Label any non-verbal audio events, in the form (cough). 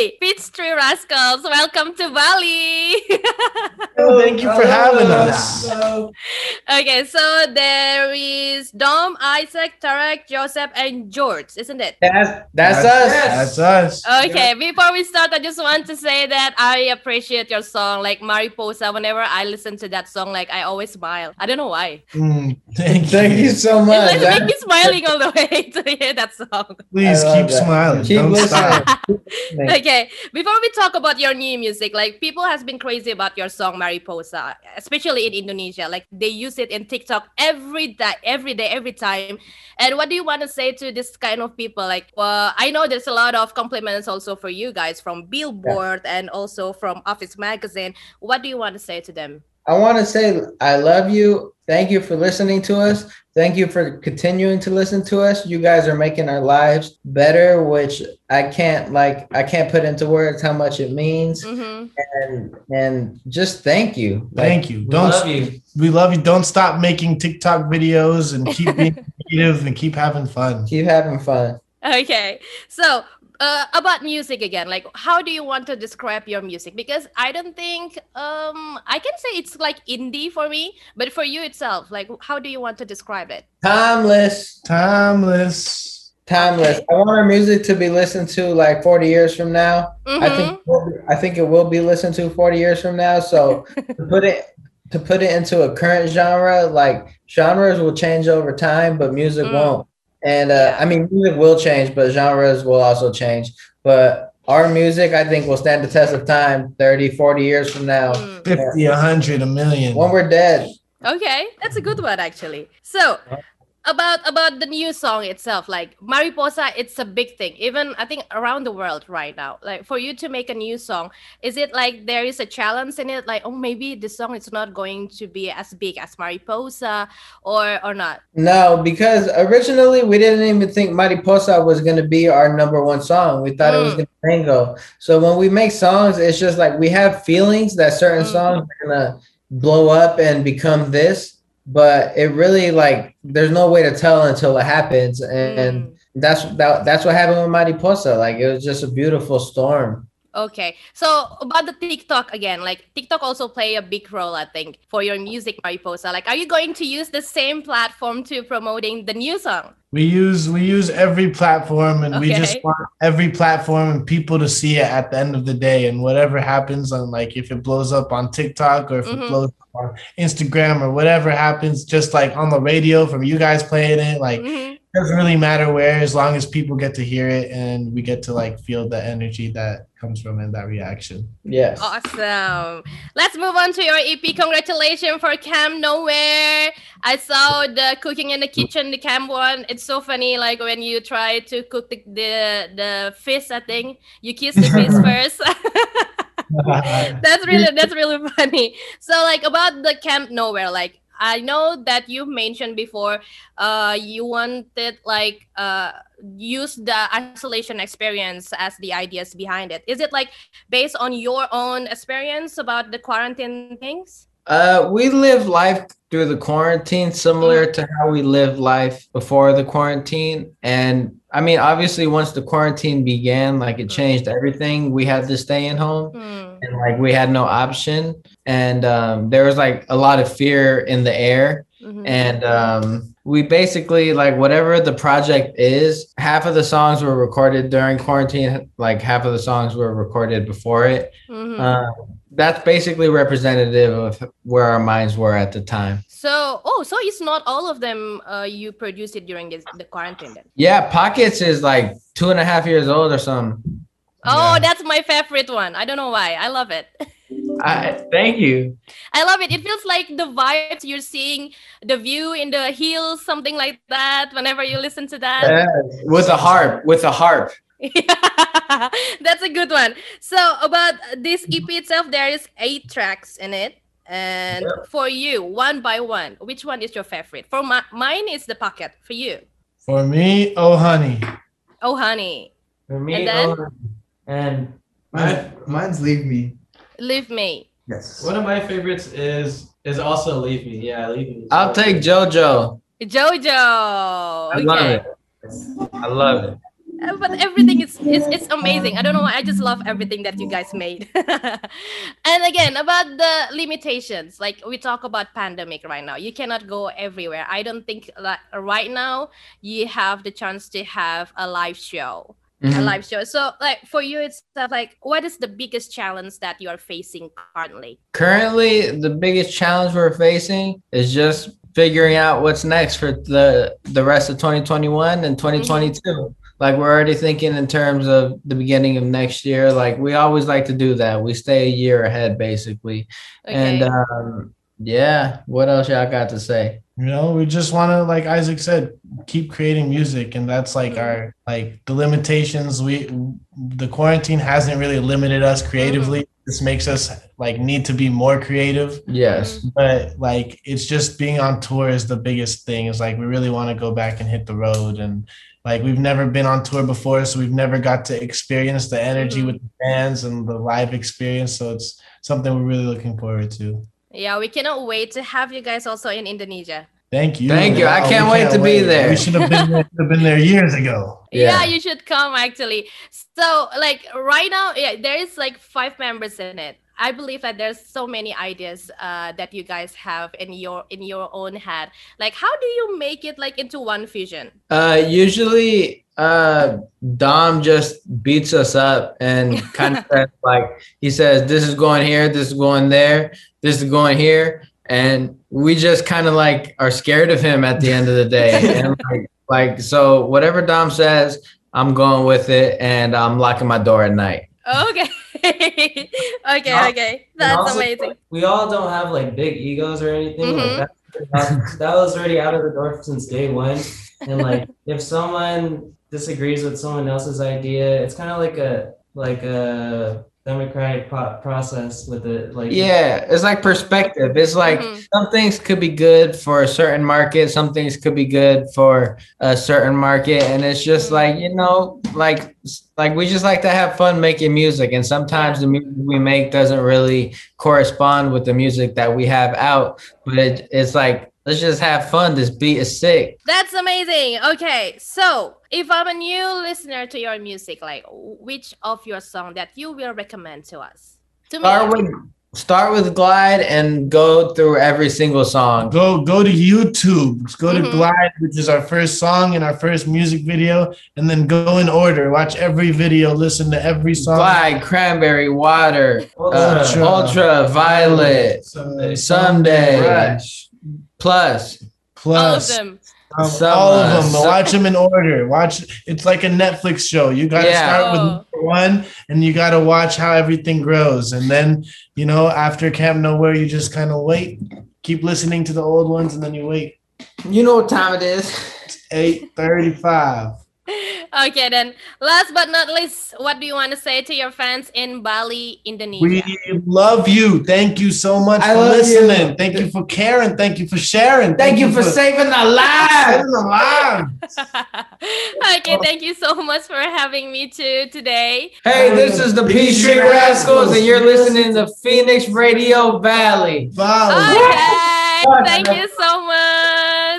Hey, Peach Tree Rascals, welcome to Bali. Thank you for having us. (laughs) okay, so there is Dom, Isaac, Tarek, Joseph, and George, isn't it? That's that's, us. That's us. Okay, before we start, I just want to say that I appreciate your song, like Mariposa. Whenever I listen to that song, like I always smile. I don't know why. Mm, thank, Thank you so much. It's like make me smiling all the way (laughs) to hear that song. Please keep that. smiling. Keep Don't listening. stop. (laughs) Okay, before we talk about your new music, like people has been crazy about your song Mariposa, especially in Indonesia. Like they use it in TikTok every day, every day, every time. And what do you want to say to this kind of people? Like, well, I know there's a lot of compliments also for you guys from Billboard and also from Office Magazine. What do you want to say to them? I want to say I love you. Thank you for listening to us. Thank you for continuing to listen to us. You guys are making our lives better, which I can't like I can't put into words how much it means. hmm And and just thank you. Like, Thank you. Don't love you. we love you. Don't stop making TikTok videos and keep (laughs) being creative and keep having fun. Keep having fun. Okay, so uh, about music again, like how do you want to describe your music? Because I don't think um I can say it's like indie for me, but for you itself, like how do you want to describe it? Timeless. Timeless. Timeless. I want our music to be listened to like 40 years from now. I Mhm. think I think it will be listened to 40 years from now. So (laughs) to put it to put it into a current genre, like genres will change over time, but music Mm. won't. And uh, Yeah. I mean, music will change, but genres will also change. But our music, I think, will stand the test of time 30, 40 years from now. Mm. 50, a 100, a million. When we're dead, Okay, that's a good one actually. So about about the new song itself, like Mariposa, it's a big thing. Even I think around the world right now. Like for you to make a new song, is it like there is a challenge in it? Like oh maybe the song is not going to be as big as Mariposa, or or not? No, because originally we didn't even think Mariposa was gonna be our number one song. We thought it was Mm. gonna Tango. So when we make songs, it's just like we have feelings that certain Mm. songs are gonna blow up and become this, but it really like there's no way to tell until it happens. And Mm. that's that, that's what happened with Mariposa. Like it was just a beautiful storm. Okay, so about the TikTok again, like TikTok also play a big role, I think, for your music, Mariposa. Like, are you going to use the same platform to promoting the new song? We use we use every platform and we just want every platform and people to see it at the end of the day. And whatever happens on like if it blows up on TikTok or if Mhm. it blows up on Instagram or whatever happens, just like on the radio from you guys playing it, like Mhm. Doesn't really matter where as long as people get to hear it and we get to like feel the energy that comes from it, that reaction. Yes. Awesome. Let's move on to your EP. Congratulations for Camp Nowhere. I saw the cooking in the kitchen, the camp one. It's so funny, like when you try to cook the the, the fish. I think you kiss the fish (laughs) first. (laughs) (laughs) that's really that's really funny. So like about the Camp Nowhere, like I know that you mentioned before, uh, you wanted like uh use the isolation experience as the ideas behind it. Is it like based on your own experience about the quarantine things? Uh, we live life through the quarantine similar Mm. to how we live life before the quarantine. And I mean, obviously, once the quarantine began, like it Mm. changed everything. We had to stay in home Hmm. And like we had no option. And um, there was like a lot of fear in the air. Mhm. And um, we basically, like, whatever the project is, half of the songs were recorded during quarantine, like, half of the songs were recorded before it. Mhm. Uh, that's basically representative of where our minds were at the time. so oh, so it's not all of them uh, you produced it during this, the quarantine then. Yeah, Pockets is like two and a half years old or something. Oh, Yeah. that's my favorite one. I don't know why. I love it. (laughs) I thank you. I love it. It feels like the vibes you're seeing, the view in the hills, something like that. Whenever you listen to that, Yes, With a harp, with a harp. (laughs) that's a good one. So about this EP itself, there is eight tracks in it, and for you, one by one, which one is your favorite? For my, mine is the pocket. For you, For me, oh honey. oh honey, For me, And oh then? oh, and Mine, mine's leave me. leave me. Yes. One of my favorites is is also Leave Me. Yeah, Leave Me. I'll take. JoJo. Jojo. I love it. I love it. Uh, but everything is it's, it's amazing i don't know why i just love everything that you guys made (laughs) and again about the limitations like we talk about pandemic right now you cannot go everywhere i don't think that right now you have the chance to have a live show a Mhm. live show so like for you it's like what is the biggest challenge that you are facing currently Currently, the biggest challenge we're facing is just figuring out what's next for the the rest of 2021 and 2022. Like we're already thinking in terms of the beginning of next year. Like we always like to do that. We stay a year ahead, basically. Okay. And um, yeah, what else y'all got to say? You know, we just want to, like Isaac said, keep creating music, and that's like Mhm. our like the limitations. We the quarantine hasn't really limited us creatively. Mm-hmm. This makes us like need to be more creative. Yes. Mm-hmm. But like, it's just being on tour is the biggest thing. Is like we really want to go back and hit the road, and like we've never been on tour before, so we've never got to experience the energy mm-hmm. with the fans and the live experience. So it's something we're really looking forward to. Yeah we cannot wait to have you guys also in indonesia Thank you. Thank you. I Wow, can't we wait to be there. We should have been there, should have been there years ago. yeah. Yeah. you should come actually so like right now yeah there is like five members in it i believe that there's so many ideas uh, that you guys have in your in your own head like how do you make it like into one vision Uh, usually, uh, Dom just beats us up and kind of (laughs) says, like he says, "This is going here. This is going there. This is going here," and we just kind of like are scared of him at the end of the day. (laughs) and like, like so, whatever Dom says, I'm going with it, and I'm locking my door at night. Okay (laughs) okay okay that's also, amazing like, we all don't have like big egos or anything. Mhm. Like that, that was already out of the door since day one. And like, if someone disagrees with someone else's idea, it's kind of like a like a democratic process with it. Like, Yeah, it's like perspective. It's like Mhm. some things could be good for a certain market, some things could be good for a certain market, and it's just like you know, like like we just like to have fun making music, and sometimes the music we make doesn't really correspond with the music that we have out, but it, it's like let's just have fun. This beat is sick. That's amazing. Okay, so if I'm a new listener to your music, like which of your song that you will recommend to us? To Start me, with start with Glide and go through every single song. Go go to YouTube. Go to Mhm. Glide, which is our first song and our first music video, and then go in order. Watch every video. Listen to every song. Glide, Cranberry, Water, Ultra. uh, Ultra. Ultra, Violet, Someday. Someday, Rush. Plus. all of them. um, Some, all of them. some- Watch them in order. Watch. It's like a Netflix show. You got to Yeah. start with Oh. number one, and you got to watch how everything grows. And then, you know, after Camp Nowhere, you just kind of wait. Keep listening to the old ones, and then you wait. You know what time it is. Eight thirty-five. (laughs) Okay, then last but not least, what do you want to say to your fans in Bali, Indonesia? We love you. Thank you so much I for love you. listening. Thank you for caring. Thank you for sharing. Thank you for saving our lives. saving the lives. (laughs) okay, oh. thank you so much for having me too today. Hey, this is the Peach Tree Rascals, and you're listening to Phoenix Radio Valley. Valley. Okay, thank you so much.